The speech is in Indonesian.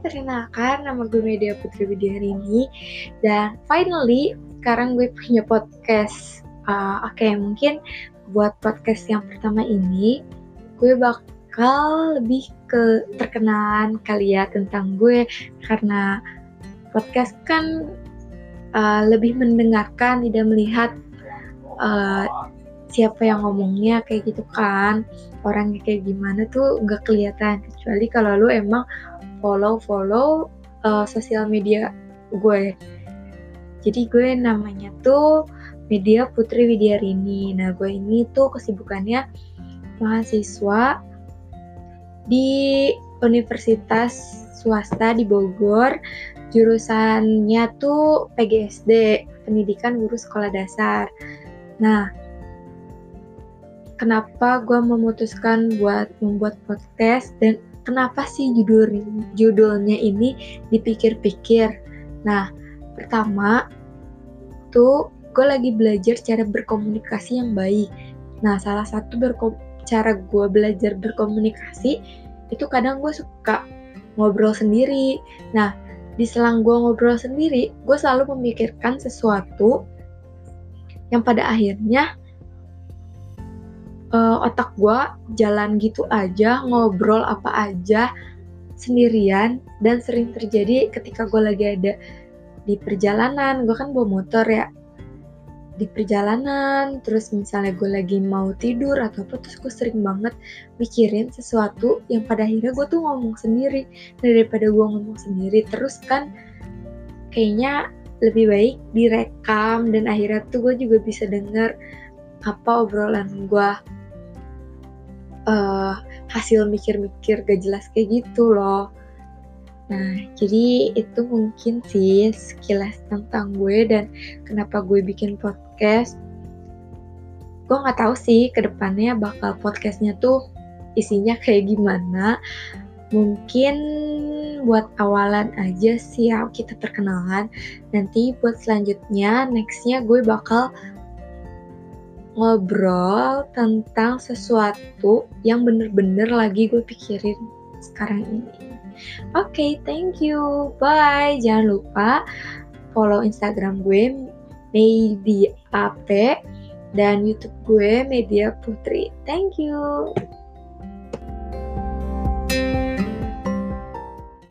perkenalkan nama gue Media Putri Widya hari ini. Dan finally sekarang gue punya podcast. Uh, Oke, okay, mungkin buat podcast yang pertama ini gue bakal lebih ke perkenalan kali ya tentang gue. Karena podcast kan uh, lebih mendengarkan tidak melihat uh, siapa yang ngomongnya kayak gitu kan. Orangnya kayak gimana tuh nggak kelihatan. Kecuali kalau lu emang follow follow uh, sosial media gue. Jadi gue namanya tuh media Putri Widyarini nah gue ini tuh kesibukannya mahasiswa di Universitas swasta di Bogor. Jurusannya tuh PGSD pendidikan guru sekolah dasar. Nah kenapa gue memutuskan buat membuat podcast dan kenapa sih judul judulnya ini dipikir-pikir. Nah, pertama tuh gue lagi belajar cara berkomunikasi yang baik. Nah, salah satu cara gue belajar berkomunikasi itu kadang gue suka ngobrol sendiri. Nah, di selang gue ngobrol sendiri, gue selalu memikirkan sesuatu yang pada akhirnya uh, otak gue jalan gitu aja ngobrol apa aja sendirian dan sering terjadi ketika gue lagi ada di perjalanan. Gue kan bawa motor ya di perjalanan terus misalnya gue lagi mau tidur atau apa terus gue sering banget mikirin sesuatu yang pada akhirnya gue tuh ngomong sendiri. Daripada gue ngomong sendiri terus kan kayaknya lebih baik direkam dan akhirnya tuh gue juga bisa denger apa obrolan gue uh, hasil mikir-mikir gak jelas kayak gitu loh. Nah, jadi itu mungkin sih sekilas tentang gue dan kenapa gue bikin podcast. Gue nggak tahu sih ke depannya bakal podcastnya tuh isinya kayak gimana. Mungkin buat awalan aja sih ya kita perkenalan. Nanti buat selanjutnya, nextnya gue bakal ngobrol tentang sesuatu yang bener-bener lagi gue pikirin sekarang ini. Oke, okay, thank you. Bye. Jangan lupa follow Instagram gue Media dan YouTube gue Media Putri. Thank you.